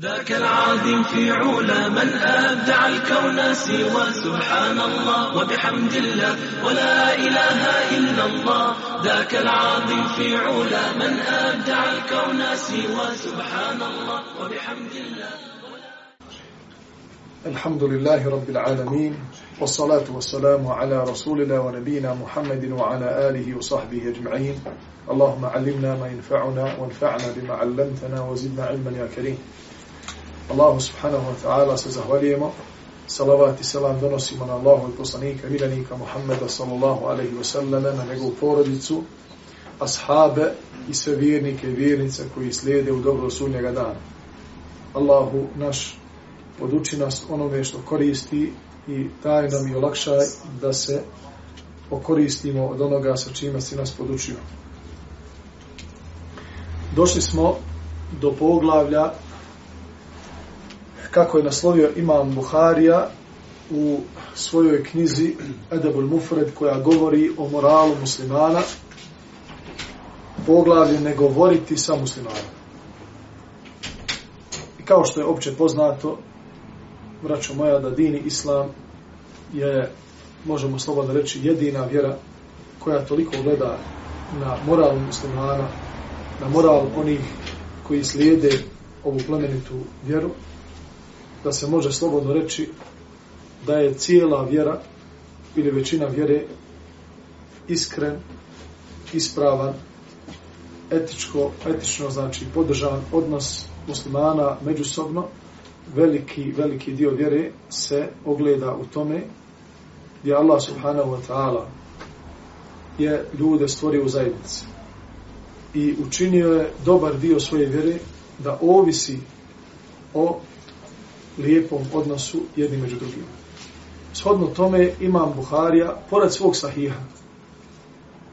ذاك العظيم في علا من أبدع الكون سوى سبحان الله وبحمد الله ولا إله إلا الله. ذاك العظيم في علا من أبدع الكون سوى سبحان الله وبحمد الله. الحمد لله رب العالمين والصلاة والسلام على رسول الله ونبينا محمد وعلى آله وصحبه أجمعين. اللهم علمنا ما ينفعنا وانفعنا بما علمتنا وزدنا علما يا كريم. Allahu subhanahu wa ta'ala se zahvaljujemo. Salavat i selam donosimo na Allahu i poslanika i miljenika Muhammeda sallallahu alaihi wa sallam na njegovu porodicu, ashabe i sve vjernike i vjernice koji slijede u dobro sunnjega dana. Allahu naš poduči nas onome što koristi i daj nam i olakšaj da se okoristimo od onoga sa čime si nas podučio. Došli smo do poglavlja kako je naslovio imam Buharija u svojoj knjizi Edebul Mufred koja govori o moralu muslimana poglavlje ne govoriti sa muslimanom. I kao što je opće poznato, braćo moja, da dini islam je, možemo slobodno reći, jedina vjera koja toliko gleda na moral muslimana, na moral onih koji slijede ovu plemenitu vjeru, da se može slobodno reći da je cijela vjera ili većina vjere iskren, ispravan, etičko, etično znači podržan odnos muslimana međusobno, veliki, veliki dio vjere se ogleda u tome gdje Allah subhanahu wa ta'ala je ljude stvorio u zajednici i učinio je dobar dio svoje vjere da ovisi o lijepom odnosu jedni među drugima. Shodno tome imam Buharija, pored svog sahiha,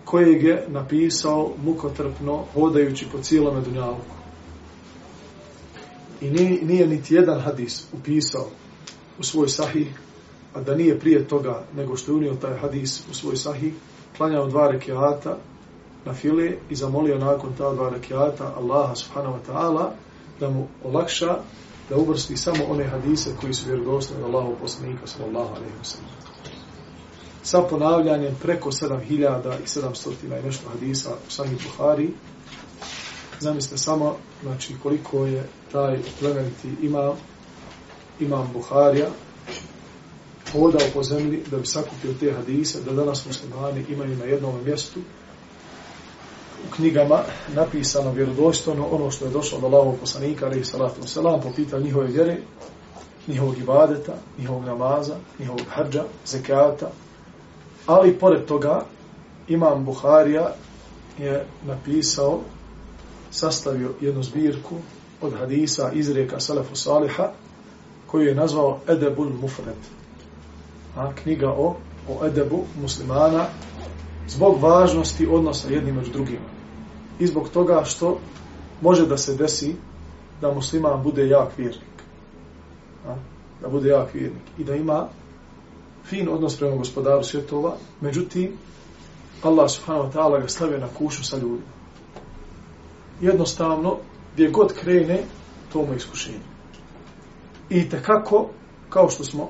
kojeg je napisao mukotrpno, hodajući po cijelome dunjavku. I nije, nije niti jedan hadis upisao u svoj sahih, a da nije prije toga nego što je unio taj hadis u svoj sahih, klanjao dva rekiata na file i zamolio nakon ta dva rekiata Allaha subhanahu wa ta'ala da mu olakša da uvrsti samo one hadise koji su vjerodostojni od Allahov poslanika sallallahu alejhi ve sellem. Sa ponavljanjem preko 7700 i nešto hadisa u Sahih Buhari. Zamislite samo znači koliko je taj plemeniti imam imam Buharija hodao po zemlji da bi sakupio te hadise da danas muslimani imaju na jednom mjestu u knjigama napisano vjerodostojno ono što je došlo od Allahovog poslanika i salatu selam, po pitanju njihove vjere, njihovog ibadeta, njihovog namaza, njihovog hadža, zekata. Ali pored toga Imam Buharija je napisao sastavio jednu zbirku od hadisa izrijeka Salafu Saliha koju je nazvao Edebul Mufred. A, knjiga o, o edebu muslimana zbog važnosti odnosa jednim među drugima i zbog toga što može da se desi da musliman bude jak vjernik. A? Da bude jak vjernik. I da ima fin odnos prema gospodaru svjetova. Međutim, Allah subhanahu wa ta'ala ga stavio na kušu sa ljudima. Jednostavno, gdje god krene, to mu iskušenje. I tekako, kao što smo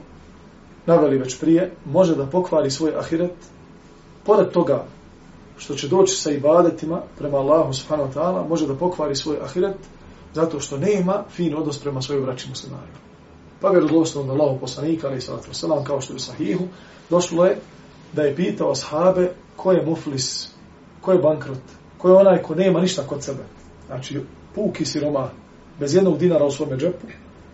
naveli već prije, može da pokvari svoj ahiret, pored toga što će doći sa ibadetima prema Allahu subhanahu wa ta'ala, može da pokvari svoj ahiret zato što nema fin odnos prema svojoj braći muslimanima. Pa vjerodosno od Allahu poslanika, ali sallatu wasalam, kao što je u sahihu, došlo je da je pitao ashabe ko je muflis, ko je bankrot, ko je onaj ko nema ništa kod sebe. Znači, puki siroma, bez jednog dinara u svome džepu,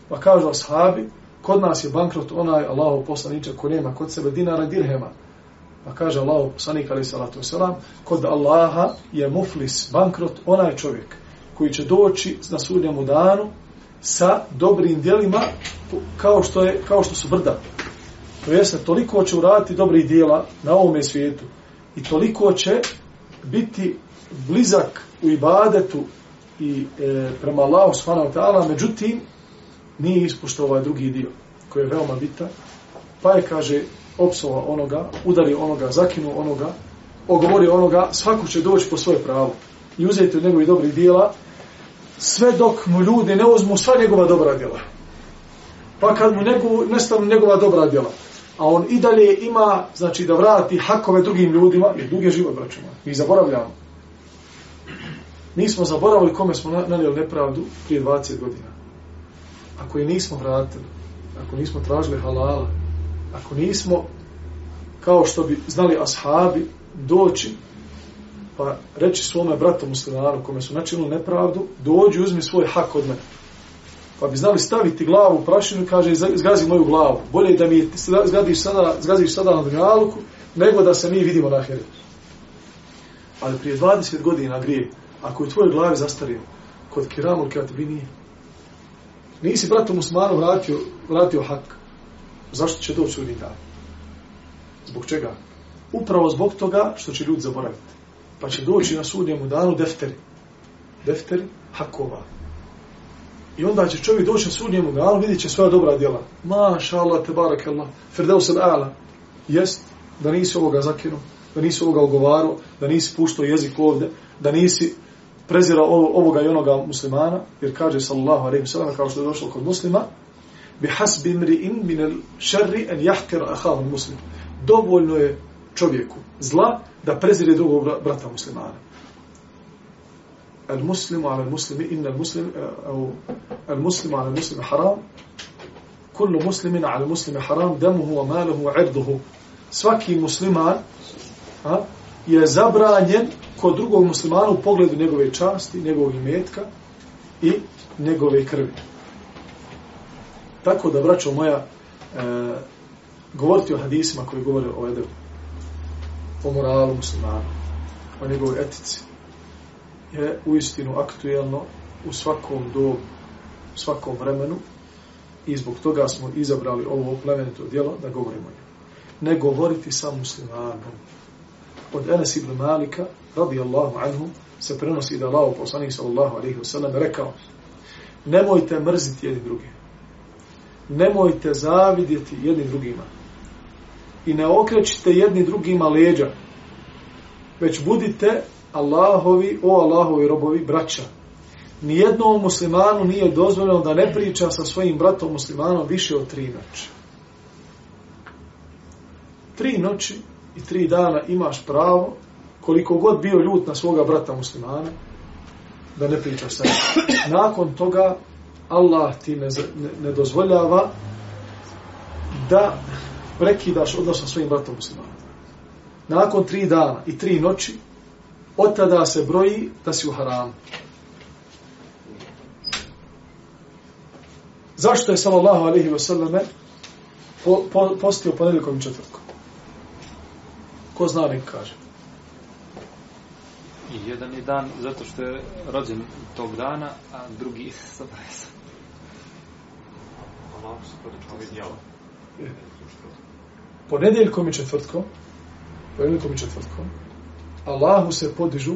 pa kažu ashabi, kod nas je bankrot onaj Allahu poslaniče ko nema kod sebe dinara dirhema, Pa kaže Allah, poslanik ali salatu wasalam, kod Allaha je muflis, bankrot, onaj čovjek koji će doći na sudnjemu danu sa dobrim dijelima kao što, je, kao što su brda. To jeste, toliko će uraditi dobrih dijela na ovome svijetu i toliko će biti blizak u ibadetu i e, prema Allahu subhanahu wa ta'ala, međutim, nije ispuštao ovaj drugi dio, koji je veoma bitan, pa je, kaže, opsova onoga, udari onoga, zakinu onoga, ogovori onoga, svako će doći po svoje pravo i uzeti od njegovih dobrih dijela, sve dok mu ljudi ne uzmu sva njegova dobra djela. Pa kad mu nego, nestanu njegova dobra djela, a on i dalje ima, znači, da vrati hakove drugim ljudima, jer dug je život, braćima, mi zaboravljamo. Mi smo zaboravili kome smo nanijeli nepravdu prije 20 godina. Ako je nismo vratili, ako nismo tražili halala, ako nismo, kao što bi znali ashabi, doći, pa reći svome bratu muslimanu, kome su načinili nepravdu, dođi, uzmi svoj hak od mene. Pa bi znali staviti glavu u prašinu i kaže, zgazi moju glavu. Bolje da mi zgaziš sada, zgaziš sada na dunjaluku, nego da se mi vidimo na heri. Ali prije 20 godina grije, ako je u tvojoj glavi zastario, kod kiramul kada bi nije. Nisi bratu muslimanu vratio, vratio hak. Zašto će doći sudnji dan? Zbog čega? Upravo zbog toga što će ljudi zaboraviti. Pa će doći na sudnjemu danu defteri. Defteri hakova. I onda će čovjek doći na sudnjemu danu, vidit će svoja dobra djela. Maša Allah, te barak Allah, firdeus al ala. Jest da nisi ovoga zakinuo, da nisi ovoga ogovarao, da nisi puštao jezik ovde, da nisi prezirao ovoga i onoga muslimana, jer kaže sallallahu alaihi sallam, kao što je došlo kod muslima, bi hasbi mri'in min al sharri an yahkira akhahu muslim. Dovoljno je čovjeku zla da prezire drugog brata muslimana. Al muslimu ala muslimi inna al muslim au al muslimu ala muslimi haram kullu muslimin ala muslimi haram damuhu wa maluhu wa irduhu. Svaki musliman a, je zabranjen kod drugog muslimana u pogledu njegove časti, njegovog imetka i njegove krvi. Tako da, braćo moja, e, govoriti o hadisima koji govore o edebu, o moralu muslimana, o njegovoj etici, je uistinu aktuelno u svakom dobu, u svakom vremenu i zbog toga smo izabrali ovo plemenito djelo da govorimo o njemu. Ne govoriti sa muslimanom. Od Enes ibn Malika, radijallahu anhu, se prenosi da Allah, poslanik sallallahu alaihi wa sallam, rekao, nemojte mrziti jedni drugi nemojte zavidjeti jedni drugima. I ne okrećite jedni drugima leđa, već budite Allahovi, o Allahovi robovi, braća. Nijednom muslimanu nije dozvoljeno da ne priča sa svojim bratom muslimanom više od tri noći. Tri noći i tri dana imaš pravo, koliko god bio ljut na svoga brata muslimana, da ne pričaš sa njim. Nakon toga Allah ti ne, ne, ne dozvoljava da prekidaš odnos sa svojim bratom muslimanom. Nakon tri dana i tri noći, od tada se broji da si u haramu. Zašto je sallallahu alaihi wa sallame po, po, postio ponedjeljkom i četvrtkom? Ko zna nek kaže? I jedan je dan zato što je rođen tog dana, a drugi presom. Ponedjeljkom i četvrtkom, ponedjeljkom i četvrtkom, Allahu se podižu,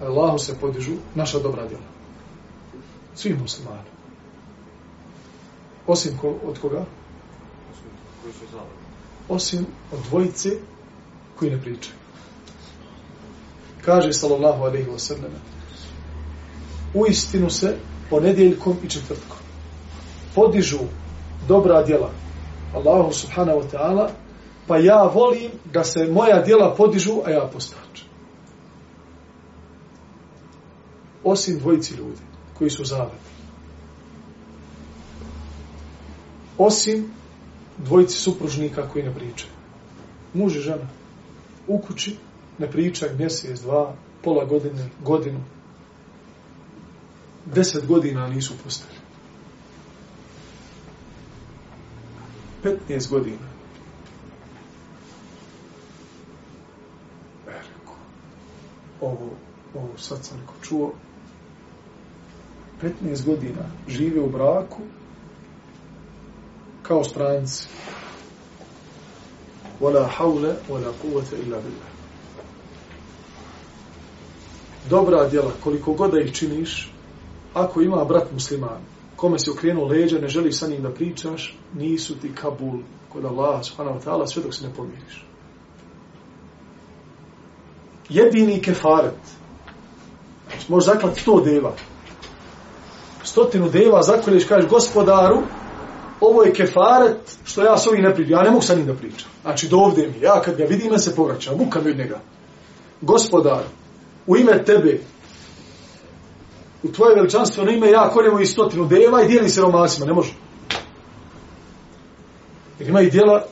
Allahu se podižu naša dobra djela. Svi muslimani. Osim ko, od koga? Osim od dvojice koji ne pričaju. Kaže sallallahu alaihi wa sallam u istinu se ponedjeljkom i četvrtkom podižu dobra djela Allahu subhanahu wa ta'ala, pa ja volim da se moja djela podižu, a ja postačem. Osim dvojici ljudi koji su zavedni. Osim dvojici supružnika koji ne pričaju. Muž i žena u kući ne pričaju mjesec, dva, pola godine, godinu. Deset godina nisu postali. 15 godina. Veliko. Ovo, ovo sad sam neko čuo. 15 godina žive u braku kao stranci. Wala hawla wala quwwata illa billah. dobra djela, koliko god da ih činiš, ako ima brat musliman, kome se okrenuo leđa, ne želiš sa njim da pričaš, nisu ti kabul kod Allaha subhanahu wa ta'ala, sve dok se ne pomiriš. Jedini kefaret, možeš zaklati sto deva, stotinu deva zakolješ, kažeš gospodaru, ovo je kefaret, što ja s ovim ne pričam, ja ne mogu sa njim da pričam. Znači, do ovdje mi, ja kad ga vidim, ja se povraćam, muka mi od njega. Gospodar, u ime tebe, u tvoje veličanstveno ime, ja koljemo i stotinu deva i dijelim se romasima, ne može. Jer ima i dijela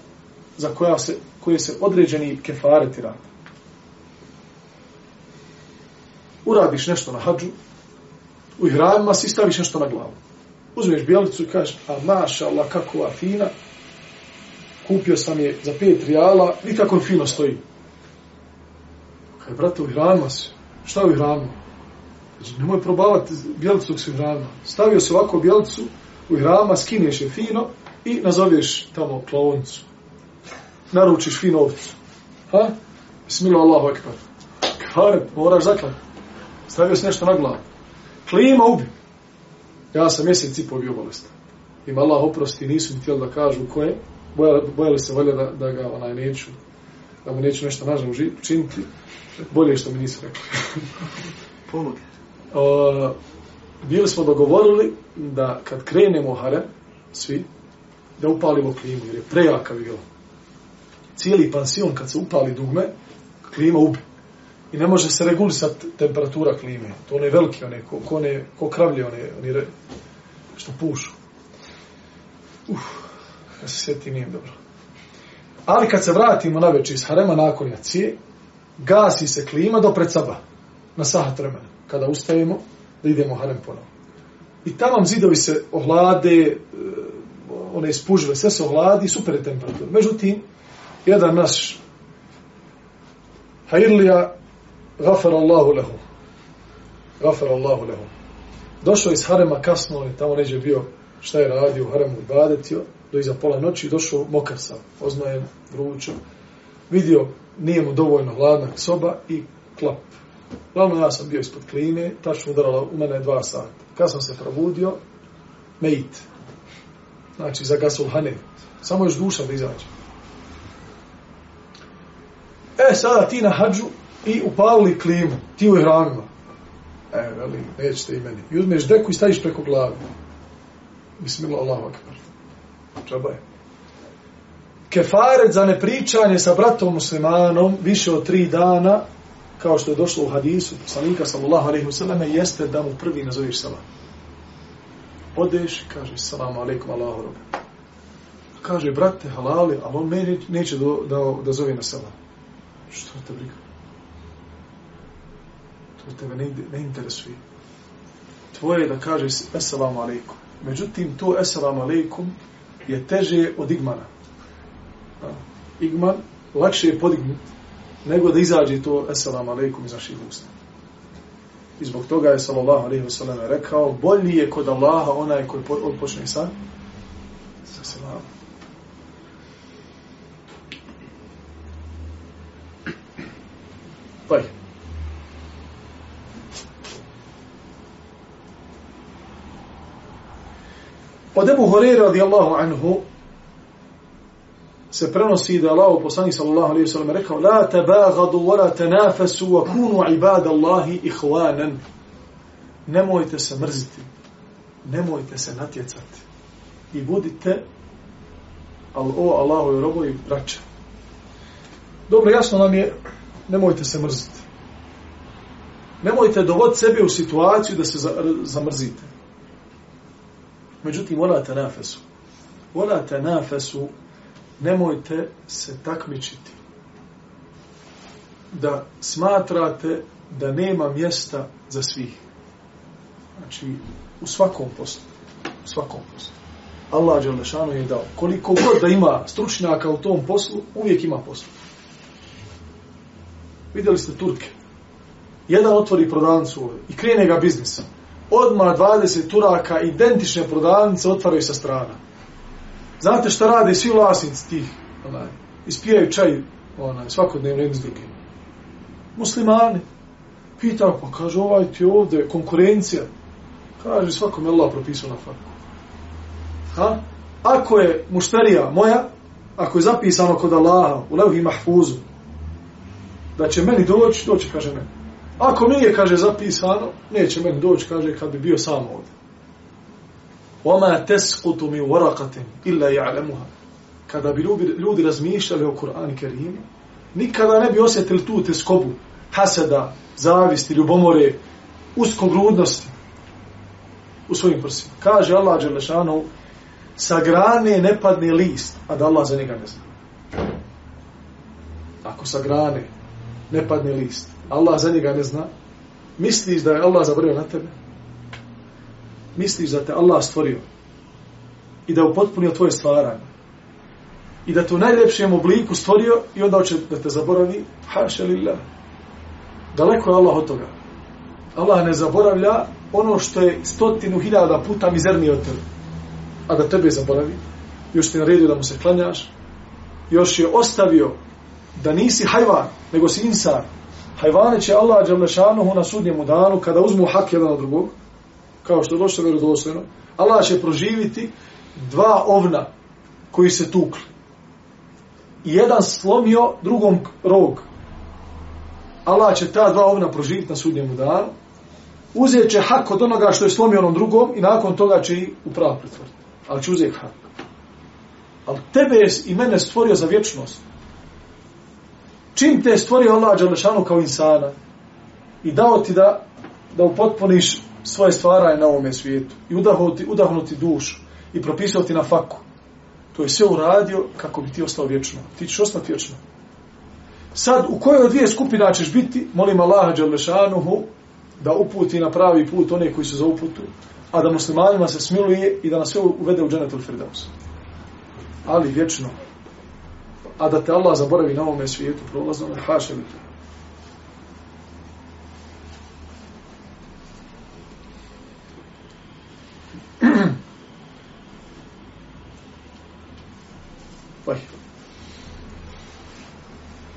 za koja se, koje se određeni kefareti rade. Uradiš nešto na hađu, u ihramima si staviš nešto na glavu. Uzmeš bijelicu i kažeš, a maša Allah, kako fina, kupio sam je za pet rijala, vidi kako fino stoji. Kaj, brate, u ihramima si, šta u ihramima? Znači, nemoj probavati bjelicu dok si u ihramima. Stavio se ovako bjelicu u hrama, skineš je fino i nazoveš tamo klaonicu. Naručiš fino ovcu. Ha? Bismillah Allahu ekber. Kare, moraš zaklati. Stavio se nešto na glavu. Klima ubi. Ja sam mjesec i pol bio bolestan. Ima Allah oprosti, nisu mi htjeli da kažu ko je. Bojali, bojali se volja da, da ga onaj neću, da mu neću nešto nažem učiniti. Bolje što mi nisu rekli. Pomoge o, bili smo dogovorili da kad krenemo hare, svi, da upalimo klimu, jer je prejaka bila. Cijeli pansion, kad se upali dugme, klima ubi. I ne može se regulisati temperatura klime. To one velike, one, ko, ko, one, ko kravlje, one, one re, što pušu. Uf, kad se sjeti nije dobro. Ali kad se vratimo na večer iz Harema nakon jacije, gasi se klima do pred saba, na sahat vremena, kada ustajemo, da idemo Harem ponovo. I tamo zidovi se ohlade, e, one ispužile, sve se ohladi, super je temperatura. Međutim, jedan naš Hajirlija, Gafar Allahu lehu. Gafar Allahu lehu. Došao iz Harema kasno, on je tamo neđe bio šta je radio u Haremu ibadetio, do iza pola noći došao mokar sam, oznajen, vrućo. Vidio, nije mu dovoljno hladna soba i klap. Glavno ja sam bio ispod kline, tačno udarala u mene dva sata. Kad sam se probudio, mejit. Znači, za gasulhane. Samo još duša da izađe. E, sada ti na hađu, i upalili klimu, ti u ihramima. E, veli, nećete i meni. I uzmeš deku i staviš preko glave. Bismillah, Allahu akbar. Čaba je. Kefaret za nepričanje sa bratom muslimanom više od tri dana, kao što je došlo u hadisu, poslanika sallallahu alaihi wasallam, jeste da mu prvi nazoveš salam. Odeš i kažeš salamu alaikum Allahu robe. Kaže, brate, halali, ali on meni neće da, da, da zove na salam. Što te briga? to tebe ne, ne interesuje. Tvoje je da kažeš esalamu alaikum. Međutim, to esalamu alaikum je teže od igmana. Igman lakše je podignuti nego da izađe to assalamu alaikum iz naših usta. I zbog toga je sallallahu alaihi wa sallam rekao bolji je kod Allaha onaj koji odpočne sa sa selamom. Pa. Od Ebu Horeira radijallahu anhu se prenosi da Allah poslanik sallallahu alejhi ve sellem rekao la tabaghadu wa la tanafasu wa kunu ibadallahi ikhwanan. Nemojte se mrziti. Nemojte se natjecati. I budite al o Allahu i robovi braća. Dobro jasno nam je nemojte se mrziti. Nemojte dovoditi sebe u situaciju da se zamrzite. Međutim, vola te tanafasu. Vola te nemojte se takmičiti. Da smatrate da nema mjesta za svih. Znači, u svakom poslu. U svakom poslu. Allah Đalešanu je dao. Koliko god da ima stručnjaka u tom poslu, uvijek ima poslu. Vidjeli ste Turke. Jedan otvori prodavnicu i krene ga biznis. odmah 20 turaka identične prodavnice otvaraju sa strana. Znate šta rade svi vlasnici tih? Onaj, ispijaju čaj onaj, svakodnevno jedni s drugim. Muslimani. Pita, pa kaže, ovaj ti ovde, konkurencija. Kaže, svakom je Allah propisao na faku. Ha? Ako je mušterija moja, ako je zapisano kod Allaha, u levhi mahfuzu, da će meni doći, doći, kaže meni. Ako nije, kaže, zapisano, neće meni doći, kaže, kad bi bio sam ovdje. وَمَا تَسْقُتُ مِنْ وَرَقَةٍ إِلَّا يَعْلَمُهَا Kada bi ljudi, ljudi razmišljali o Kur'an Kerimu, nikada ne bi osjetili tu teskobu, haseda, zavisti, ljubomore, uskogrudnosti u svojim prsima. Kaže Allah Đelešanu, sa grane ne padne list, a da Allah za njega ne zna. Ako sa grane ne padne list, Allah za njega ne zna, misliš da je Allah zabrio na tebe? Misliš da te Allah stvorio i da je upotpunio tvoje stvaranje i da te u najljepšem obliku stvorio i onda hoće da te zaboravi? Haša lillah. Daleko je Allah od toga. Allah ne zaboravlja ono što je stotinu hiljada puta mizernije od tebe. A da tebe zaboravi, još ti naredio da mu se klanjaš, još je ostavio da nisi hajvan, nego si insan. Hajvane će Allah Đalešanuhu na sudnjemu danu, kada uzmu hak jedan od drugog, kao što je došlo vjerodostojno, Allah će proživiti dva ovna koji se tukli. I jedan slomio drugom rog. Allah će ta dva ovna proživiti na sudnjemu danu, uzet će hak od onoga što je slomio onom drugom i nakon toga će i u prav pretvoriti. Ali će uzeti hak. Ali tebe je i mene stvorio za vječnost. Čim te je stvorio Allah Đalešanu kao insana i dao ti da, da upotpuniš svoje stvaranje na ovome svijetu i udahnuti, udahnuti dušu i propisao ti na faku. To je sve uradio kako bi ti ostao vječno. Ti ćeš ostati vječno. Sad, u kojoj od dvije skupina ćeš biti, molim Allaha Đalešanuhu da uputi na pravi put one koji su za uputu, a da muslimanima se smiluje i da nas sve uvede u dženetul Firdaus. Ali vječno. A da te Allah zaboravi na ovome svijetu prolazno, ne haše li to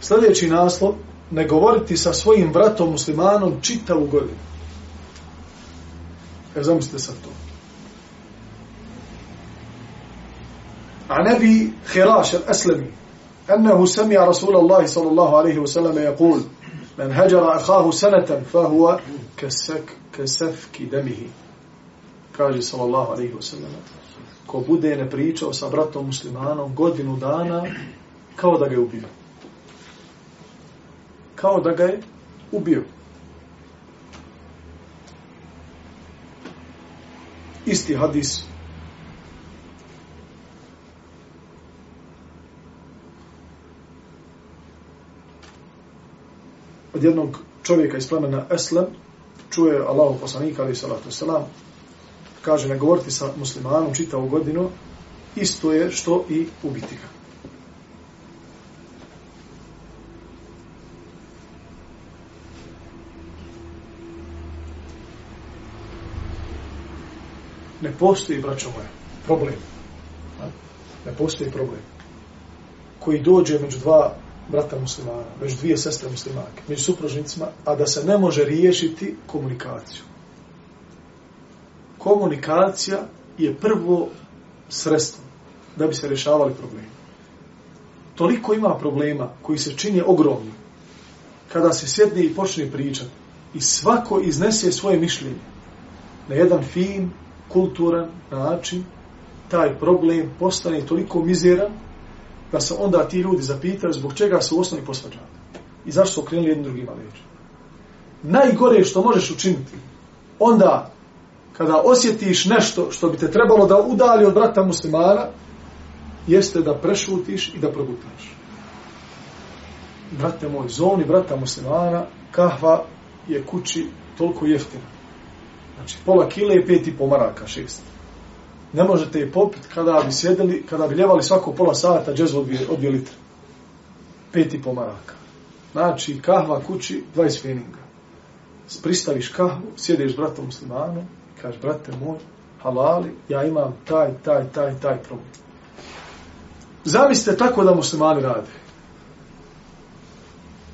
Sljedeći naslov, ne govoriti sa svojim bratom muslimanom čitavu godinu. E, zamislite sad to. عن أبي خراش الأسلمي أنه سمع رسول الله صلى الله عليه وسلم يقول من هجر أخاه سنة فهو كسك كسفك دمه kaže sallallahu alaihi wa sallam ko bude ne pričao sa bratom muslimanom godinu dana kao da ga je ubio kao da ga je ubio. Isti hadis. Od jednog čovjeka iz plemena Eslem čuje Allahu poslanika ali salatu selam kaže ne govoriti sa muslimanom čitavu godinu isto je što i ubiti ga. Ne postoji, braćo moje, problem. Ne postoji problem koji dođe među dva brata muslimana, među dvije sestre muslimanke, među supružnicima, a da se ne može riješiti komunikaciju. Komunikacija je prvo sredstvo da bi se rješavali problemi. Toliko ima problema koji se čini ogromni kada se sjedne i počne pričati i svako iznese svoje mišljenje na jedan fin, kulturan način, taj problem postane toliko mizeran, da se onda ti ljudi zapitaju zbog čega su u osnovi posvađali I zašto su okrenuli jednim drugima leđa. Najgore što možeš učiniti, onda kada osjetiš nešto što bi te trebalo da udali od brata muslimana, jeste da prešutiš i da progutaš. Brate moj, zoni brata muslimana, kahva je kući toliko jeftina. Znači, pola kile je pet i po maraka, šest. Ne možete je popit kada bi sjedili, kada bi ljevali svako pola sata, džezu od dvije litre. Pet i po maraka. Znači, kahva kući, 20 feninga. Pristaviš kahvu, sjedeš s bratom muslimanom, kažeš, brate moj, halali, ja imam taj, taj, taj, taj problem. Zamislite tako da muslimani rade.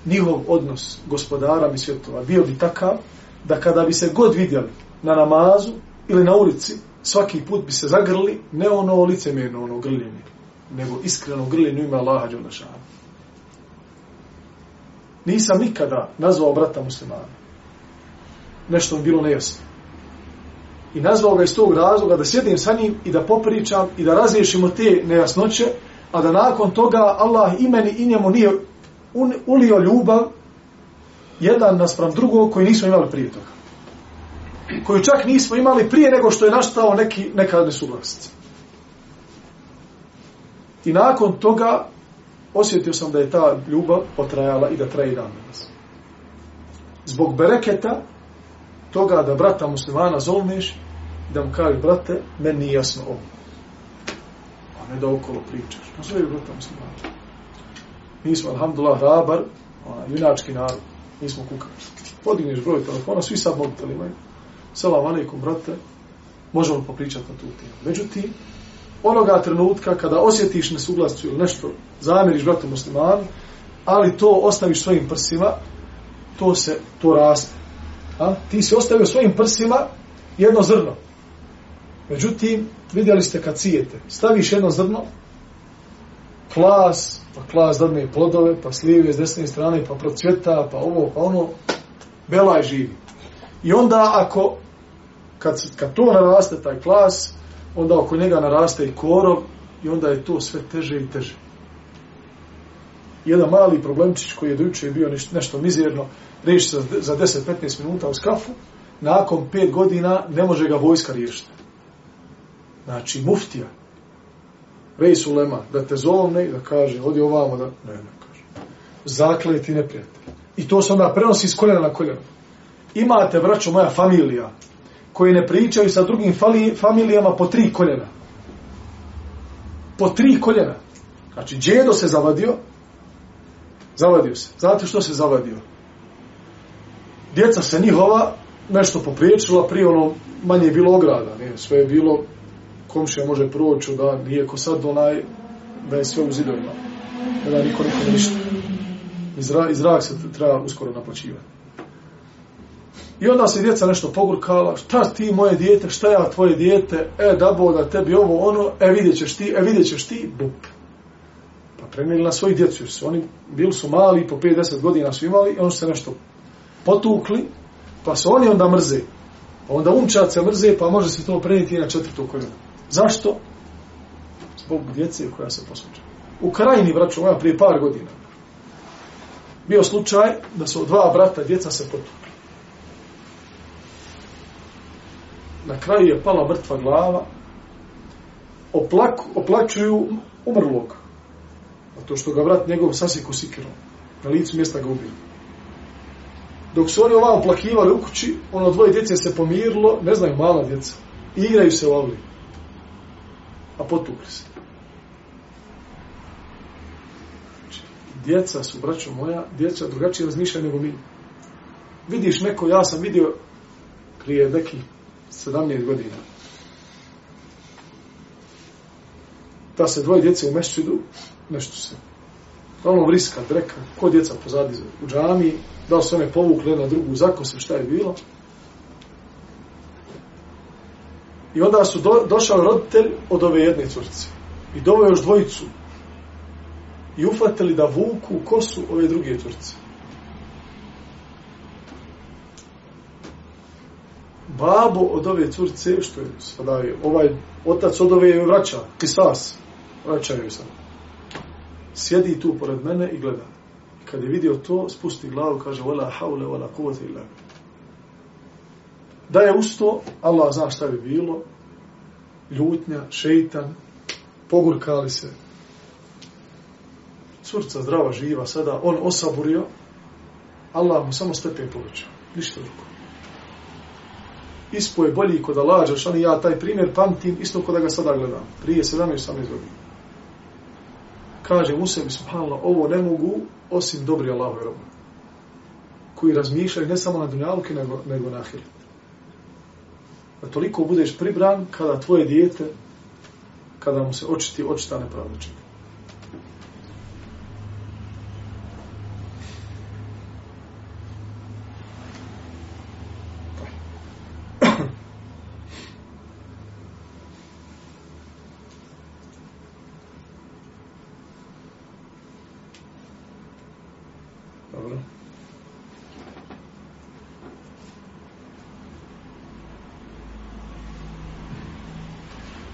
njihov odnos gospodara mi svjetova bio bi takav da kada bi se god vidjeli na namazu ili na ulici, svaki put bi se zagrli, ne ono licemjerno, ono grljenje, nego iskreno grljenje ima Allaha Đelešana. Nisam nikada nazvao brata muslimana. Nešto mi bilo nejasno. I nazvao ga iz tog razloga da sjedim sa njim i da popričam i da razriješimo te nejasnoće, a da nakon toga Allah i meni i njemu nije ulio ljubav jedan naspram drugog koji nismo imali prije toga. Koju čak nismo imali prije nego što je naštao neki, neka nesuglasica. I nakon toga osjetio sam da je ta ljubav potrajala i da traje dan danas. Zbog bereketa toga da brata muslimana zovneš da mu kaže, brate, meni nije jasno ovo. A ne da okolo pričaš. Pa Nazove brata muslimana. Mi smo, alhamdulillah, rabar, junački narod. Mi smo kukali. Podigneš broj telefona, svi sad mobitel imaju. Salam alaikum, brate. Možemo popričati na tu temu. Međutim, onoga trenutka kada osjetiš nesuglasicu ili nešto, zamiriš bratu musliman, ali to ostaviš svojim prsima, to se, to raste. A? Ti si ostavio svojim prsima jedno zrno. Međutim, vidjeli ste kad cijete, staviš jedno zrno, klas, pa klas dadne plodove, pa slive s desne strane, pa procvjeta, pa ovo, pa ono, belaj živi. I onda ako, kad, kad to naraste, taj klas, onda oko njega naraste i korov, i onda je to sve teže i teže. Jedan mali problemčić koji je dojuče bio nešto, nešto mizerno, riješi se za 10-15 minuta u skafu, nakon 5 godina ne može ga vojska riješiti. Znači, muftija, Rejs ulema, da te zovne i da kaže, odi ovamo, da ne, ne kaže. Zakleti neprijatelj. I to se onda prenosi iz koljena na koljeno. Imate, braćo, moja familija, koji ne pričaju sa drugim familijama po tri koljena. Po tri koljena. Znači, džedo se zavadio, zavadio se. Znate što se zavadio? Djeca se njihova nešto popriječila, prije ono manje je bilo ograda, ne, sve je bilo komšija može proći da nije ko sad onaj da je sve u zidovima. Da niko niko ništa. Izra, izrak se treba uskoro naplaćivati. I onda se djeca nešto pogurkala, šta ti moje dijete, šta ja tvoje dijete, e da boda tebi ovo ono, e vidjet ćeš ti, e vidjet ćeš ti, bup. Pa premijeli na svoji djecu, jer su oni bili su mali, po 5-10 godina su imali, i oni su se nešto potukli, pa se oni onda mrze. Pa onda umčat se mrze, pa može se to prenijeti na četvrtu koljenu. Zašto? Zbog djece koja se posluča. U krajini, braću moja, prije par godina, bio slučaj da su dva brata djeca se potukli. Na kraju je pala mrtva glava, oplak, oplačuju umrlog. A to što ga brat njegov sasiku sikirom. Na licu mjesta ga ubio. Dok su oni ovamo plakivali u kući, ono dvoje djece se pomirilo, ne znaju, mala djeca. I igraju se u avli a potukli se. Znači, djeca su, braćo moja, djeca drugačije razmišljaju nego mi. Vidiš neko, ja sam vidio prije nekih 17 godina. Da se dvoje djece u mešćidu, nešto se ono vriska, dreka, ko djeca pozadi u džami, da su one povukle na drugu zakose, šta je bilo. I onda su do, došao roditelj od ove jedne curce. I doveo još dvojicu. I ufatili da vuku kosu ove druge curce. Babo od ove curce, što je sada je, ovaj otac od ove je vraća, kisas, vraćaju sam. Sjedi tu pored mene i gleda. Kad je vidio to, spusti glavu, kaže, wala haule, wala kuvata illa Da je usto, Allah zna šta bi bilo, ljutnja, šeitan, pogurkali se. Curca zdrava, živa, sada on osaburio, Allah mu samo stepen povećao. Ništa drugo. Ispo je bolji kod Alađa, Đelšanu, ja taj primjer pamtim, isto kod da ga sada gledam. Prije 17-18 godina. Kaže mu sebi, subhanallah, ovo ne mogu osim dobri Allahove roba. Koji razmišljaju ne samo na dunjalke, nego, nego na ahiret. Da toliko budeš pribran kada tvoje dijete, kada mu se očiti, očita nepravda čeka.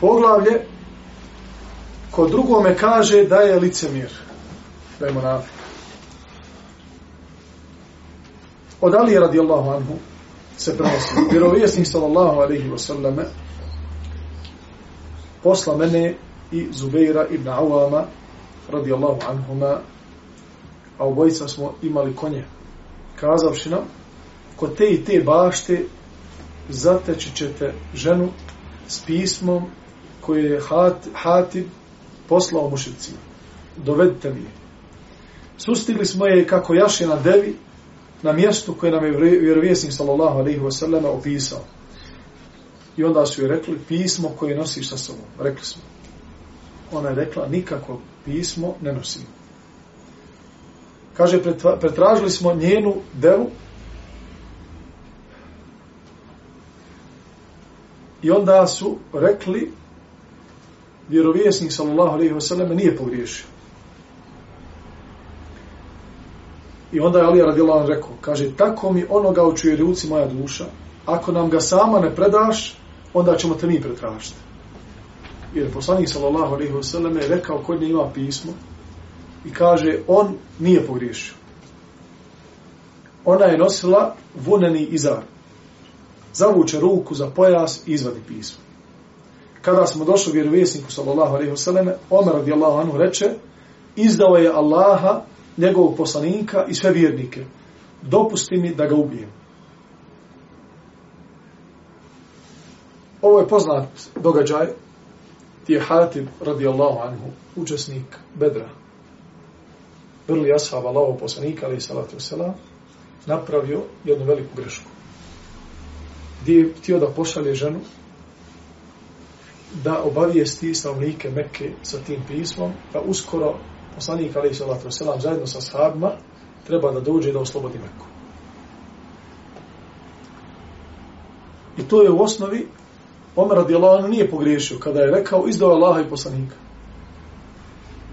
poglavlje ko drugome kaže da je licemir, da je monafik. Od Ali radijallahu anhu se prenosi. vjerovjesnik sallallahu alaihi wa sallame posla mene i Zubeira ibn Awama radijallahu anhuma a obojica smo imali konje kazavši nam kod te i te bašte zateći ćete ženu s pismom koje je hat, Hatib poslao mušicima. Dovedite mi je. Sustigli smo je kako jaše na devi na mjestu koje nam je vjerovjesnik sallallahu alaihi wasallam opisao. I onda su joj rekli pismo koje nosiš sa sobom. Rekli smo. Ona je rekla nikako pismo ne nosim. Kaže, pretražili smo njenu devu i onda su rekli vjerovjesnik sallallahu alaihi wasallam nije pogriješio. I onda je Ali radijallahu anhu rekao, kaže, tako mi onoga u čuje ruci moja duša, ako nam ga sama ne predaš, onda ćemo te mi pretražiti. Jer poslanik sallallahu alaihi ve sallam je rekao kod nje ima pismo i kaže, on nije pogriješio. Ona je nosila vuneni izar. Zavuče ruku za pojas i izvadi pismo. Kada smo došli vjerovjesniku sallallahu alaihi ve selleme Omer radijallahu anhu reče, izdao je Allaha njegovog poslanika i sve vjernike. Dopusti mi da ga ubijem. Ovo je poznat događaj ti je Hatib radijallahu anhu, učesnik Bedra. Vrli ashab Allahov poslanika, ali salatu wasalam, napravio jednu veliku grešku. Gdje je htio da pošalje ženu da obavijesti stanovnike Mekke sa tim pismom, da uskoro poslanik Ali salatu Veselam zajedno sa sahabima treba da dođe da oslobodi Meku. I to je u osnovi Omer radijallahu nije pogriješio kada je rekao izdao Allaha i poslanika.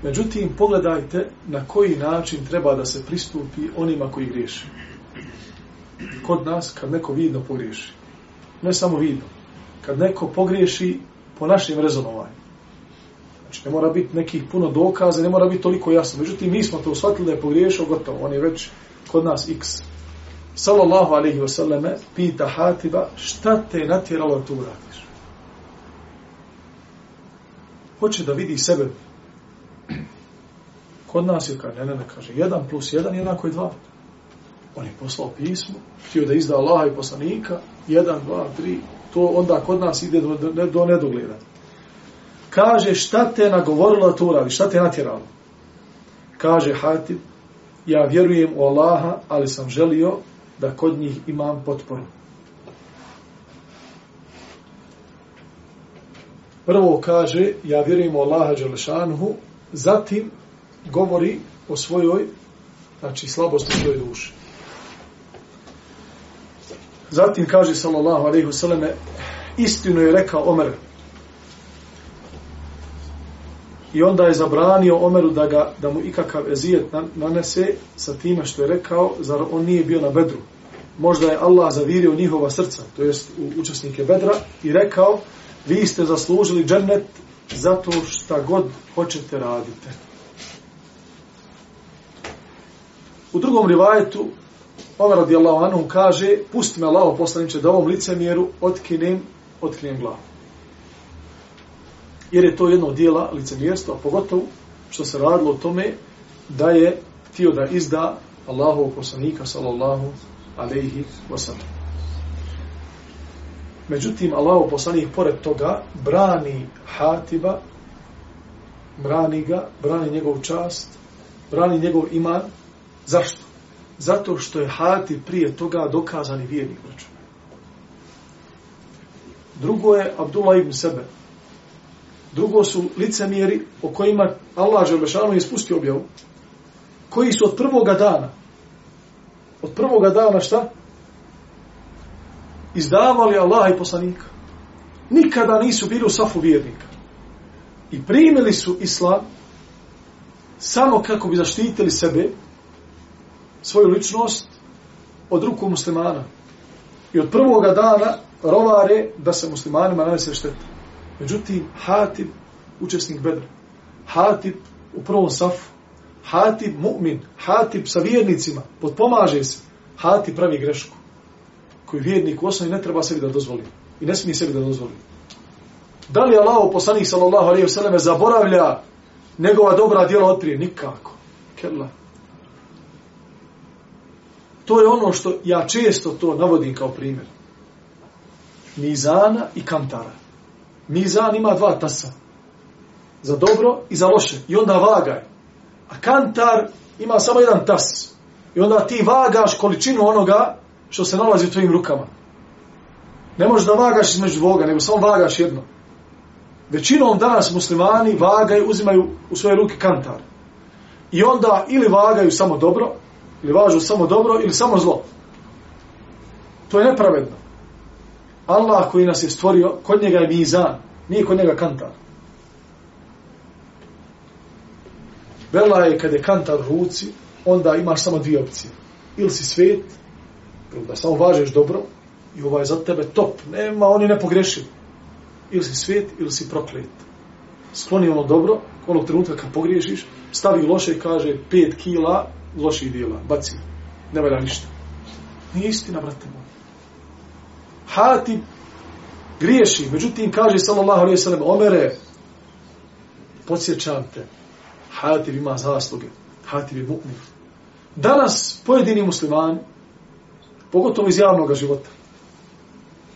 Međutim, pogledajte na koji način treba da se pristupi onima koji griješi. Kod nas, kad neko vidno pogriješi, ne samo vidno, kad neko pogriješi po našim rezonovanju, Znači, ne mora biti nekih puno dokaza, ne mora biti toliko jasno. Međutim, mi smo to shvatili da je pogriješao, gotovo. On je već kod nas x. Sallallahu alaihi wasallame pita Hatiba, šta te natjeralo da to uradiš? Hoće da vidi sebe. Kod nas je, kaže, ne, ne, ne, kaže, jedan plus jedan jednako je dva. On je poslao pismo, htio da izda Allaha i poslanika, jedan, dva, tri, to onda kod nas ide do, do, do nedogleda kaže šta te nagovorilo da to uradi, šta te natjeralo. Kaže Hatib, ja vjerujem u Allaha, ali sam želio da kod njih imam potporu. Prvo kaže, ja vjerujem u Allaha Đelešanhu, zatim govori o svojoj, znači slabosti svoje duše. Zatim kaže, sallallahu alaihi vseleme, istinu je rekao Omer, I onda je zabranio Omeru da, ga, da mu ikakav ezijet nanese sa time što je rekao, zar on nije bio na bedru. Možda je Allah zavirio njihova srca, to jest u učesnike bedra, i rekao, vi ste zaslužili džennet zato šta god hoćete radite. U drugom rivajetu, Omer radijallahu anhu kaže, pusti me Allah poslaniče da ovom licemjeru otkinem, otkinem glavu jer je to jedno dijela licemjerstva, pogotovo što se radilo o tome da je htio da izda Allahov poslanika sallallahu alaihi wasallam. Međutim, Allahov poslanik pored toga brani Hatiba, brani ga, brani njegov čast, brani njegov iman. Zašto? Zato što je Hati prije toga dokazani vjernik. Drugo je Abdullah ibn Sebe, Drugo su licemjeri o kojima Allah Želešanu je spustio objavu, koji su od prvoga dana, od prvoga dana šta? Izdavali Allah i poslanika. Nikada nisu bili u safu vjernika. I primili su islam samo kako bi zaštitili sebe, svoju ličnost, od ruku muslimana. I od prvoga dana rovare da se muslimanima nanese štete. Međutim, Hatib, učesnik Bedra, Hatib u prvom safu, Hatib mu'min, Hatib sa vjernicima, potpomaže se, Hatib pravi grešku, koju vjernik u osnovi ne treba sebi da dozvoli. I ne smije sebi da dozvoli. Da li Allah, poslanik sallallahu alaihi wa sallam, zaboravlja njegova dobra djela otprije? Nikako. Kella. To je ono što ja često to navodim kao primjer. Mizana i kantara. Mizan ima dva tasa. Za dobro i za loše. I onda vagaj. A kantar ima samo jedan tas. I onda ti vagaš količinu onoga što se nalazi u tvojim rukama. Ne možeš da vagaš između dvoga, nego samo vagaš jedno. Većinom danas muslimani vagaju, uzimaju u svoje ruke kantar. I onda ili vagaju samo dobro, ili važu samo dobro, ili samo zlo. To je nepravedno. Allah koji nas je stvorio, kod njega je mizan, nije kod njega kantar. Vela je kada je kantar u ruci, onda imaš samo dvije opcije. Ili si svet, ili da samo važeš dobro, i ovaj za tebe top, nema, oni ne pogreši. Ili si svet, ili si proklet. Skloni ono dobro, onog trenutka kad pogriješiš, stavi loše i kaže 5 kila loših dijela, baci, ne valja ništa. Nije istina, brate moj. Hatib griješi, međutim kaže sallallahu alaihi sallam, omere, podsjećam te, Hatib ima zasluge, Hatib je mu'min. Danas pojedini muslimani, pogotovo iz javnog života,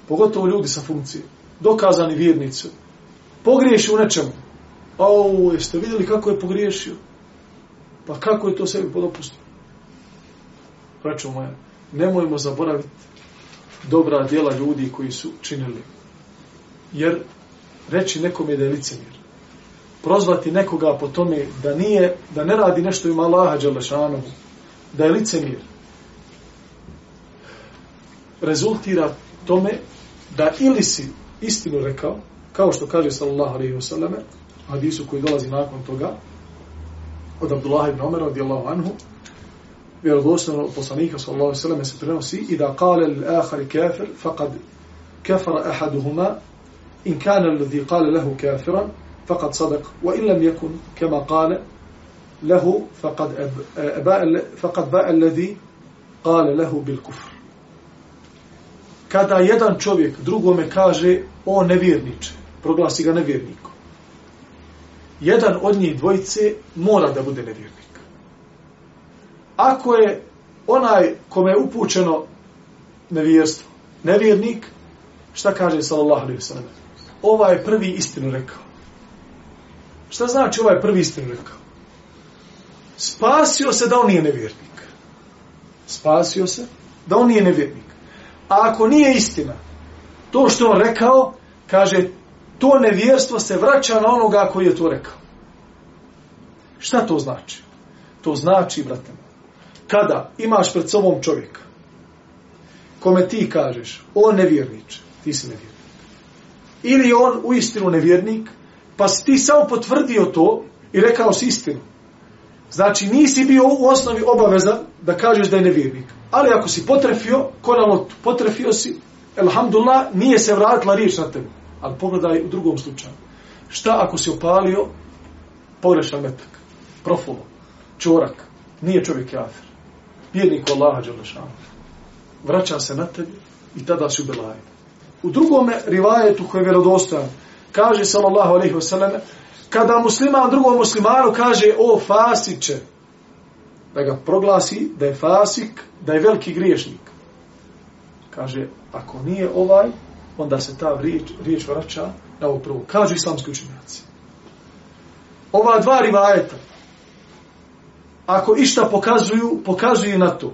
pogotovo ljudi sa funkcije, dokazani vjernici, pogriješi u nečemu. Au, jeste vidjeli kako je pogriješio? Pa kako je to sebi podopustio? Braćo moja, nemojmo zaboraviti dobra djela ljudi koji su činili. Jer reći nekom je da je licemir. Prozvati nekoga po tome da nije, da ne radi nešto ima Allaha Đelešanovu, da je licemir, rezultira tome da ili si istinu rekao, kao što kaže sallallahu alaihi wasallam, hadisu koji dolazi nakon toga, od Abdullah ibn Omer, radijallahu anhu, vjerodostojno od poslanika sallallahu alaihi wasallam se prenosi i da kale l-akhari kafir, faqad kafara ahaduhuma, in kana alladhi kale lehu kafiran, faqad sadak, wa in lam yakun kama kale lehu, faqad, faqad ba'a alladhi kale lehu bil kufr kada jedan čovjek drugome kaže o nevjerniče, proglasi ga nevjernikom. Jedan od njih dvojice mora da bude nevjernik. Ako je onaj kome je upućeno nevjerstvo, nevjernik, šta kaže sallallahu alaihi sallam? Ovaj prvi istinu rekao. Šta znači ovaj prvi istinu rekao? Spasio se da on nije nevjernik. Spasio se da on nije nevjernik. A ako nije istina, to što on rekao, kaže, to nevjerstvo se vraća na onoga koji je to rekao. Šta to znači? To znači, brate, kada imaš pred sobom čovjeka, kome ti kažeš, on nevjernič, ti si nevjernik. Ili on u istinu nevjernik, pa si ti samo potvrdio to i rekao si istinu. Znači, nisi bio u osnovi obavezan da kažeš da je nevjernik. Ali ako si potrefio, ko na lotu, potrefio si, elhamdulillah, nije se vratila riječ na tebe. Ali pogledaj u drugom slučaju. Šta ako si opalio pogrešan metak, profulo, čorak, nije čovjek jafir. Vjernik Allaha Đalešanu. Vraća se na tebi i tada si ubelaj. U drugom rivajetu koji je vjerodostojan, kaže sallallahu alaihi wasallam, kada musliman drugom muslimanu kaže o fasiće, da ga proglasi da je fasik, da je veliki griješnik. Kaže, ako nije ovaj, onda se ta riječ, riječ vraća na ovo prvo. Kažu islamski učenjaci. Ova dva rivajeta, ako išta pokazuju, pokazuju na to,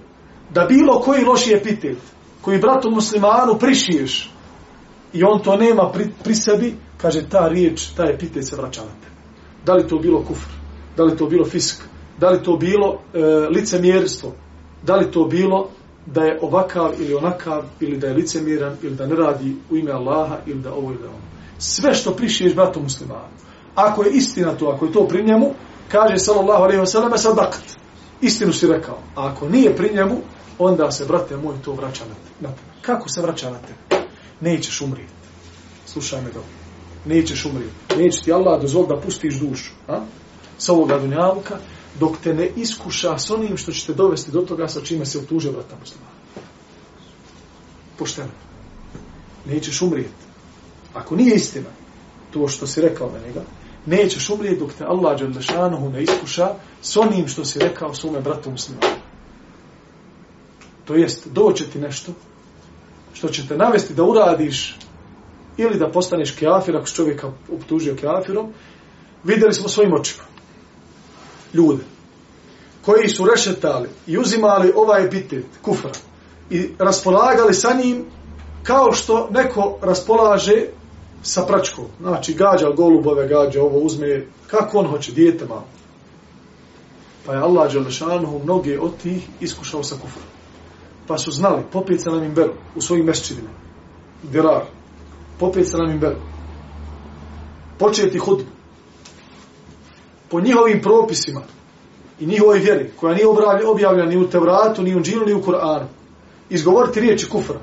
da bilo koji loši epitet, koji bratu muslimanu prišiješ, i on to nema pri, pri sebi, kaže, ta riječ, ta epitet se vraća na tebe. Da li to bilo kufr, da li to bilo fisk, da li to bilo e, licemjerstvo, da li to bilo da je ovakav ili onakav, ili da je licemiran, ili da ne radi u ime Allaha, ili da ovo ili da ono. Sve što prišiješ bratu muslimanu. Ako je istina to, ako je to pri njemu, kaže sallallahu alaihi wa sallam, sadakt. Istinu si rekao. A ako nije pri njemu, onda se, brate moj, to vraća na te. Na te. Kako se vraća na te? Nećeš umrijeti. Slušaj me dobro. nećeš umrijeti. Neće ti Allah dozvoliti da pustiš dušu. A? Sa ovoga dunjavka, dok te ne iskuša s onim što će te dovesti do toga sa čime se utuže vrata muslima. Pošteno. Nećeš umrijeti. Ako nije istina, to što si rekao na njega, nećeš umrijeti dok te Allah Đalešanohu ne iskuša s onim što si rekao svome bratu muslimanu. To jest, doće ti nešto što će te navesti da uradiš ili da postaneš kafir ako čovjeka optužio kafirom, vidjeli smo svojim očima ljude koji su rešetali i uzimali ovaj epitet kufra i raspolagali sa njim kao što neko raspolaže sa pračkom. Znači, gađa golubove, gađa ovo, uzme, kako on hoće, dijete malo. Pa je Allah Đalešanuhu mnoge od tih iskušao sa kufrom. Pa su znali, popet se nam im beru u svojim mešćidima. Dirar. Popet se nam im beru. Početi hudbu. Po njihovim propisima i njihovoj vjeri, koja nije objavljena ni u Tevratu, ni u Džinu, ni u Kur'anu. Izgovoriti riječi kufra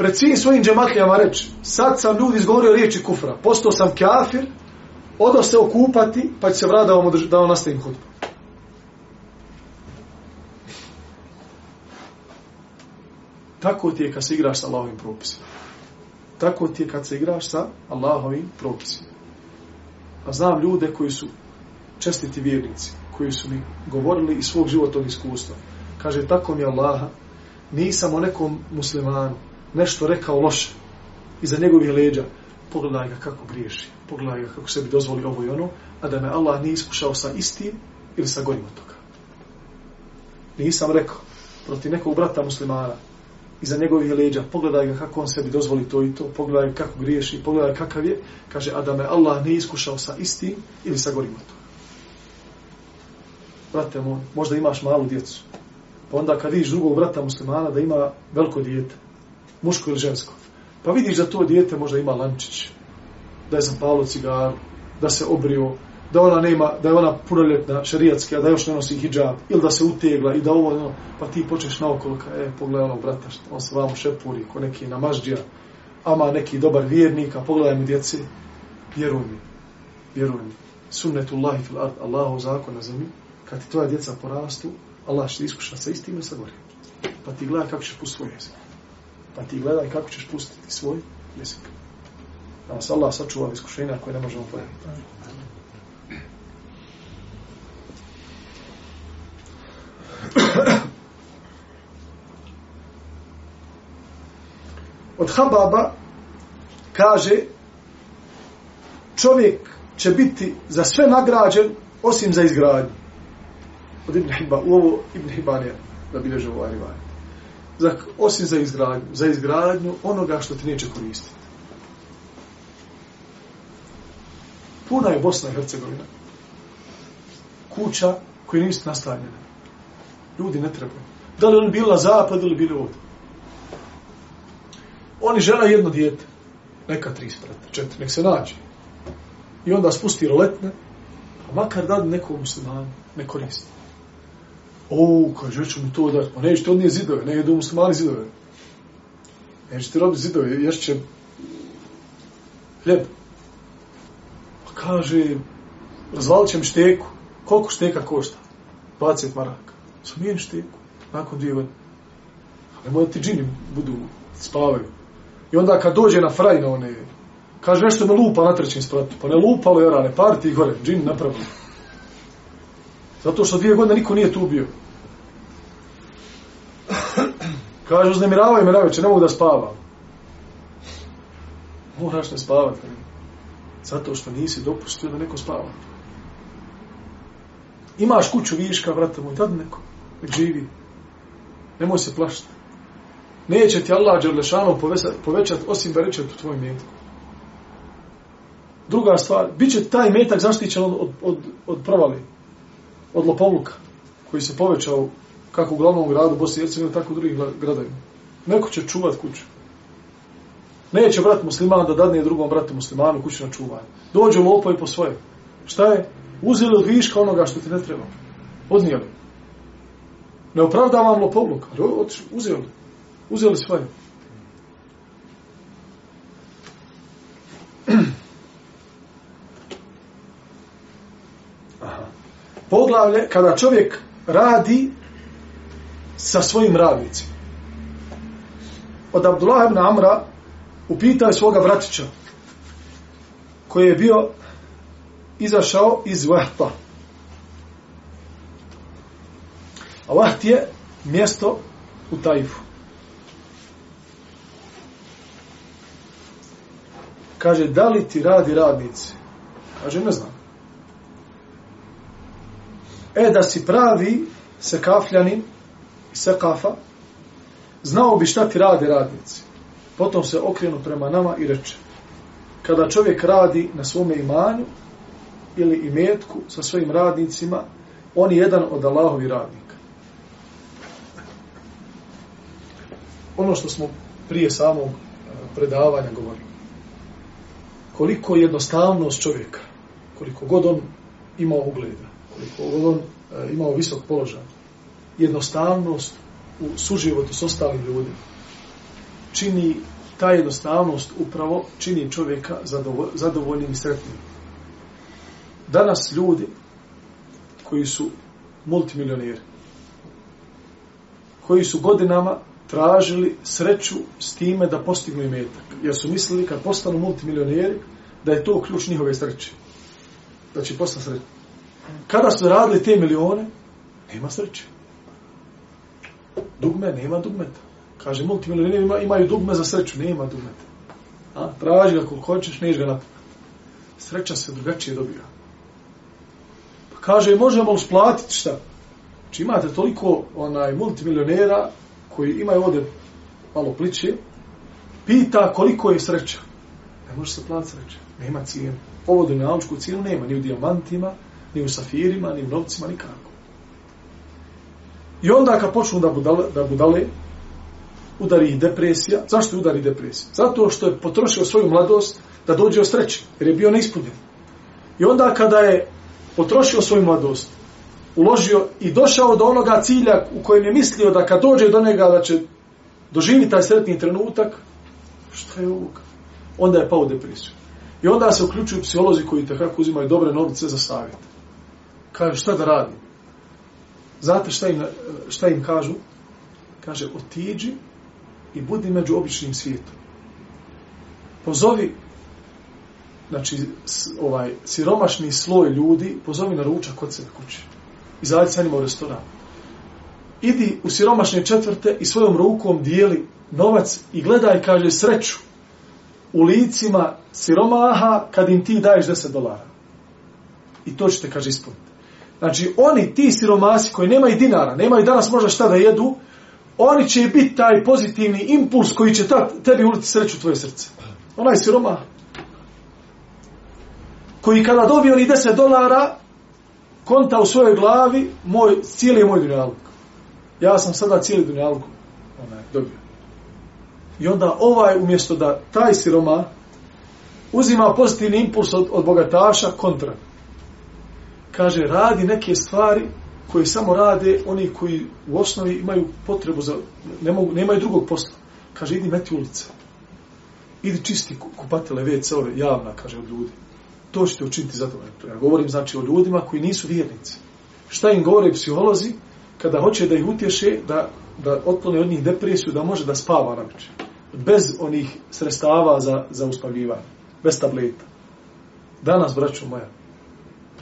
pred svim svojim džematljama reći, sad sam ljudi izgovorio riječi kufra, postao sam kafir, odao se okupati, pa će se vrati da vam, da vam nastavim hudbu. Tako ti je kad se igraš sa Allahovim propisima. Tako ti je kad se igraš sa Allahovim propisima. A znam ljude koji su čestiti vjernici, koji su mi govorili iz svog životnog iskustva. Kaže, tako mi Allaha, nisam o nekom muslimanu, nešto rekao loše iza njegovih leđa, pogledaj ga kako griješi, pogledaj ga kako sebi dozvoli ovo i ono, a da me Allah nije iskušao sa istim ili sa gorim od toga. Nisam rekao proti nekog brata muslimana iza njegovih leđa, pogledaj ga kako on sebi dozvoli to i to, pogledaj kako griješi, pogledaj kakav je, kaže, a da me Allah ne iskušao sa istim ili sa gorim od toga. Brate moj, možda imaš malu djecu, pa onda kad vidiš drugog brata muslimana da ima veliko dijete, muško ili žensko. Pa vidiš da to dijete možda ima lančić, da je zapalo cigaru, da se obrio, da ona nema, da je ona punoljetna, šarijatska, da još ne nosi hijab, ili da se utegla i da ovo, no, pa ti počneš naokolo, ka, e, pogledaj onog brata, on se vamo šepuri, ko neki namažđija, ama neki dobar vjernik, a pogledaj mi djeci, vjeruj mi, vjeruj mi, sunnetullahi fil ard, Allahov zakon na zemlji, kad ti tvoja djeca porastu, Allah će iskuša sa istim i sa gorim. Pa ti gledaj kako ćeš pustiti svoj jezik. Pa ti gledaj kako ćeš pustiti svoj jezik. Da nas Allah sačuva iskušenja koje ne možemo pojaviti. Od Hababa kaže čovjek će biti za sve nagrađen osim za izgradnju. Od Ibn Hibba, u ovo Ibn Hibban je da ovaj rivaj za, osim za izgradnju, za izgradnju onoga što ti neće koristiti. Puna je Bosna i Hercegovina. Kuća koje nisu nastavljena. Ljudi ne trebaju. Da li oni bili na zapad ili bili ovdje? Oni žena jedno dijete. Neka tri sprata, četiri, nek se nađe. I onda spusti roletne, a makar da nekom muslimanu ne koristi. O, kaže, ću mu to dati. Pa nećete od nije zidove, ne jedu muslimani zidove. Nećete robiti zidove, ješće hljeb. Pa kaže, razvalit će mi šteku. Koliko šteka košta? 20 maraka. Sam mijen. Nakon dvije godine. A nemoj ti džini budu, spavaju. I onda kad dođe na fraj na one, kaže nešto me lupa na trećem spratu. Pa ne lupalo, jara, ne parti gore, džin napravili. Zato što dvije godine niko nije tu bio. Kaže, uznemiravaju me na ne mogu da spavam. Moraš ne spavati. Zato što nisi dopustio da neko spava. Imaš kuću viška, vrata moj, tad neko. Živi. Nemoj se plašiti. Neće ti Allah Đerlešanom povećati osim da reće u tvojom metku. Druga stvar, bit će taj metak zaštićen od, od, od, od provali od lopovluka, koji se povećao kako u glavnom gradu Bosni i Hercegovine, tako u drugim gradovima. Neko će čuvat kuću. Neće brat musliman da dadne drugom bratu muslimanu kuću na čuvanje. Dođu lopovi po svoje. Šta je? Uzeli od viška onoga što ti ne treba. Odnijeli. Ne opravdavam lopovluk, ali otišli, uzeli. Uzeli svoje. Poglavlje, kada čovjek radi sa svojim radnicima. Od Abdullah ibn Amra upita je svoga vratića koji je bio izašao iz Vahta. A Vaht je mjesto u Tajfu. Kaže, da li ti radi radnici? Kaže, ne znam. E, da si pravi sekafljanin i se kafa, znao bi šta ti radi radnici. Potom se okrenu prema nama i reče, kada čovjek radi na svome imanju ili imetku sa svojim radnicima, on je jedan od Allahovi radnika. Ono što smo prije samog e, predavanja govorili. Koliko jednostavnost čovjeka, koliko god on imao ugleda, koliko god on e, imao visok položaj, jednostavnost u suživotu s ostalim ljudima, čini ta jednostavnost upravo čini čovjeka zadovoljnim i sretnim. Danas ljudi koji su multimilioneri, koji su godinama tražili sreću s time da postignu imetak, jer su mislili kad postanu multimilioneri da je to ključ njihove sreće. Da će postati sreće. Kada su radili te milione, nema sreće. Dugme, nema dugmeta. Kaže, multimilioneri ima, imaju dugme za sreću, nema dugmeta. A, traži ga koliko hoćeš, neš ga napraviti. Sreća se drugačije dobija. Pa kaže, možemo usplatiti šta? Znači imate toliko onaj multimilionera koji imaju ovdje malo pliče, pita koliko je sreća. Ne može se platiti sreća. Nema cijenu. Ovo dunjalučku cijenu nema, ni u dijamantima, ni u safirima, ni u novcima, nikako. I onda kad počnu da budale, da budale udari i depresija. Zašto udari depresija? Zato što je potrošio svoju mladost da dođe o sreći, jer je bio neispunjen. I onda kada je potrošio svoju mladost, uložio i došao do onoga cilja u kojem je mislio da kad dođe do njega da će doživiti taj sretni trenutak, šta je ovog? Onda je pao u depresiju. I onda se uključuju psiholozi koji takako uzimaju dobre novice za savjet. Kaže, šta da radim? Znate šta im, šta im kažu? Kaže, otiđi i budi među običnim svijetom. Pozovi znači, ovaj siromašni sloj ljudi, pozovi na ručak kod sebe kući. Izađi sa njima u restoran. Idi u siromašne četvrte i svojom rukom dijeli novac i gledaj, kaže, sreću u licima siromaha kad im ti daješ 10 dolara. I to ćete, kaže, ispuniti. Znači, oni, ti siromasi koji nemaju dinara, nemaju danas možda šta da jedu, oni će biti taj pozitivni impuls koji će tebi uliti sreću u tvoje srce. Onaj siroma koji kada dobije oni 10 dolara konta u svojoj glavi moj, cijeli moj dunjaluk. Ja sam sada cijeli dunjaluk onaj, dobio. I onda ovaj umjesto da taj siroma uzima pozitivni impuls od, od bogataša kontra. Kaže, radi neke stvari koje samo rade oni koji u osnovi imaju potrebu za, ne mogu, nemaju drugog posla. Kaže, idi meti ulice. Idi čisti kupatele WC ove javna, kaže, od ljudi. To ćete učiniti za. Ja govorim, znači, o ljudima koji nisu vjernici. Šta im govore psiholozi kada hoće da ih utješe, da, da otklone od njih depresiju, da može da spava na večer. Bez onih sredstava za, za uspavljivanje. Bez tableta. Danas, braćo moja,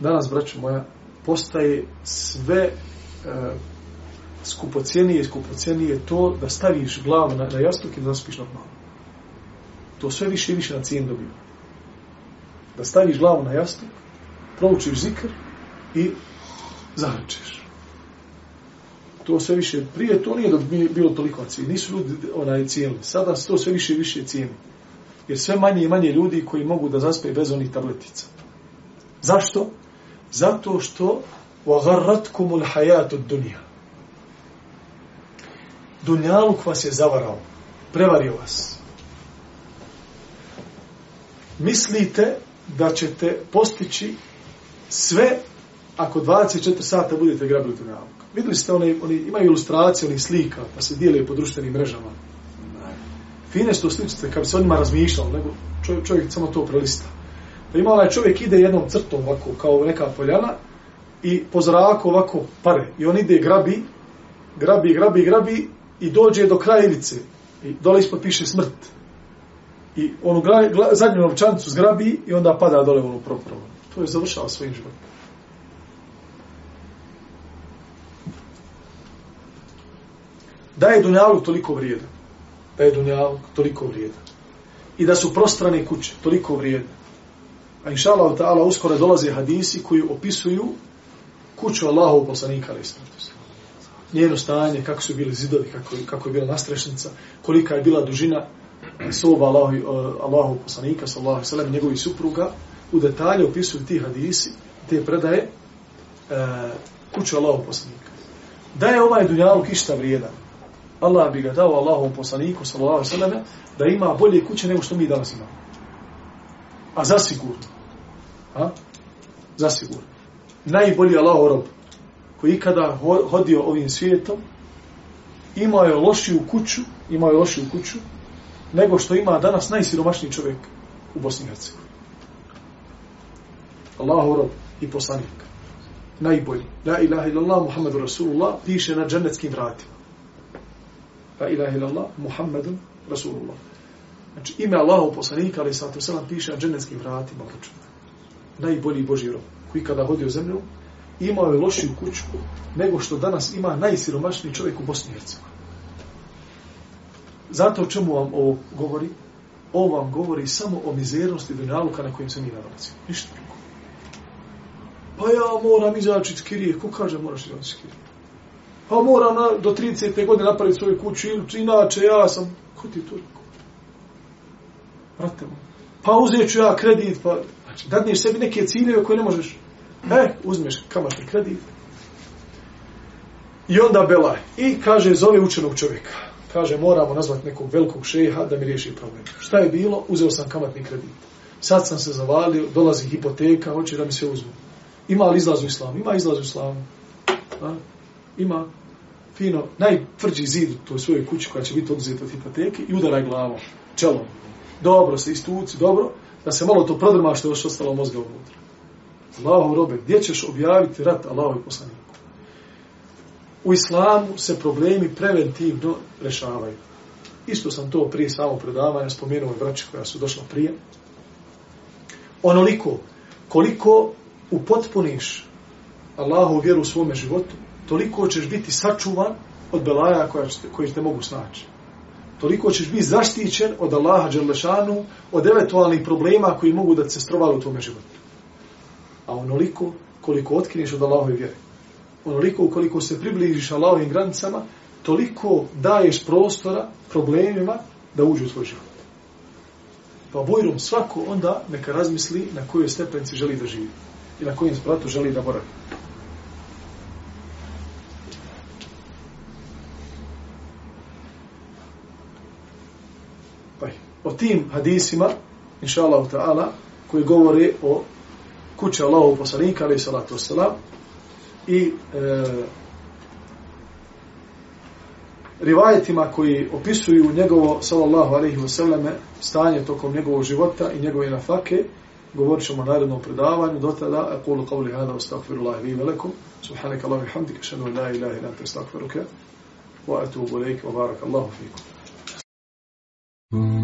danas, braćo moja, postaje sve e, skupocijenije i skupocijenije to da staviš glavu na, na jastuk i da zaspiš normalno. To sve više i više na cijen dobio Da staviš glavu na jastuk, proučiš zikr i zahrčeš. To sve više, prije to nije da bi bilo toliko cijen. Nisu ljudi onaj cijenili. Sada to sve više i više cijeni. Jer sve manje i manje ljudi koji mogu da zaspe bez onih tabletica. Zašto? Zato što وَغَرَّتْكُمُ الْحَيَاتُ الدُّنْيَا Dunjaluk vas je zavarao, prevario vas. Mislite da ćete postići sve ako 24 sata budete grabili Dunjaluk. Videli ste, oni, oni imaju ilustracije, oni slika, pa se dijeli po društvenim mrežama. Fine što sličite, kad bi se onima razmišljalo, nego čovjek, čovjek samo to prelista. Pa ima onaj čovjek ide jednom crtom ovako, kao neka poljana, i po zraku ovako pare. I on ide grabi, grabi, grabi, grabi i dođe do kraja ivice. I dole ispod piše smrt. I onu gla, gla, zadnju novčanicu zgrabi i onda pada dole u onu propravu. To je završao svojim životom. Da je Dunjaluk toliko vrijedan. Da je Dunjaluk toliko vrijedan. I da su prostrane kuće toliko vrijedne. A inša Allah ta'ala uskoro dolaze hadisi koji opisuju kuću Allahov poslanika ali njeno stanje, kako su bili zidovi, kako, kako je bila nastrešnica, kolika je bila dužina soba Allahu, e, Allahu poslanika, sallahu sallam, njegovi supruga, u detalje opisuju ti hadisi, te predaje, e, kuću Allahu poslanika. Da je ovaj dunjaluk išta vrijedan, Allah bi ga dao Allahovom poslaniku, sallahu sallam, da ima bolje kuće nego što mi danas imamo. A zasigurno. A? Zasigurno. Najbolji Allahov rob koji ikada hodio ovim svijetom, imao je lošiju kuću, imao je lošiju kuću, nego što ima danas najsiromašniji čovjek u Bosni i Hercegovini. Allahu rob i poslanik. Najbolji. La ilaha illallah Muhammedu Rasulullah piše na džennetskim vratima. La ilaha illallah Muhammedu Rasulullah. Znači ime Allahu poslanika ali sato selam piše na džennetskim vratima. Najbolji Boži rob koji kada hodio zemlju imao je lošiju kuću nego što danas ima najsiromašniji čovjek u Bosni i Hercegovini. Zato o čemu vam ovo govori? Ovo vam govori samo o mizernosti dunjaluka na kojem se mi nalazimo. Ništa drugo. Pa ja moram izaći iz kirije. Ko kaže moraš izaći iz kirije? Pa moram na, do 30. godine napraviti svoju kuću. Inače ja sam... Ko ti to rekao? Vrate Pa uzet ću ja kredit. Pa... Znači, dadneš sebi neke ciljeve koje ne možeš E, uzmeš kamatni kredit. I onda belaj. I kaže, zove učenog čovjeka. Kaže, moramo nazvati nekog velikog šeha da mi riješi problem. Šta je bilo? Uzeo sam kamatni kredit. Sad sam se zavalio, dolazi hipoteka, hoće da mi se uzmu. Ima li izlaz u islamu? Ima izlaz u islamu. A? Ima fino, najtvrđi zid u toj svojoj kući koja će biti oduzeta od hipoteke i udaraj glavom, čelom. Dobro se istuci, dobro, da se malo to prodrma što je još ostalo mozga unutra. Allahov robe, gdje ćeš objaviti rat Allahovi poslaniku? U islamu se problemi preventivno rešavaju. Isto sam to prije samog predavanja spomenuo i braći koja su došla prije. Onoliko, koliko upotpuniš Allahu vjeru u svome životu, toliko ćeš biti sačuvan od belaja koja ćete, koji te mogu snaći. Toliko ćeš biti zaštićen od Allaha Đerlešanu, od eventualnih problema koji mogu da se strovali u tvome životu a onoliko koliko otkriješ od Allahove vjere. Onoliko koliko se približiš Allahovim granicama, toliko daješ prostora problemima da uđu u svoj život. Pa bojrom svako onda neka razmisli na kojoj stepenci želi da živi i na kojim spratu želi da boravi. Pa, o tim hadisima, inša Allah ta'ala, koji govore o kuće Allahov poslanika, ali salatu wasalam, i e, rivajetima koji opisuju njegovo, sallallahu alaihi wasallam, stanje tokom njegovog života i njegove nafake, govorit ćemo o narednom predavanju, do tada, akulu qavli hada, astagfirullahi vi velikum, subhanaka Allahu i hamdika, šanu la ilaha ila anta astagfiruka, wa atubu lejka, wa barakallahu fikum. fikum.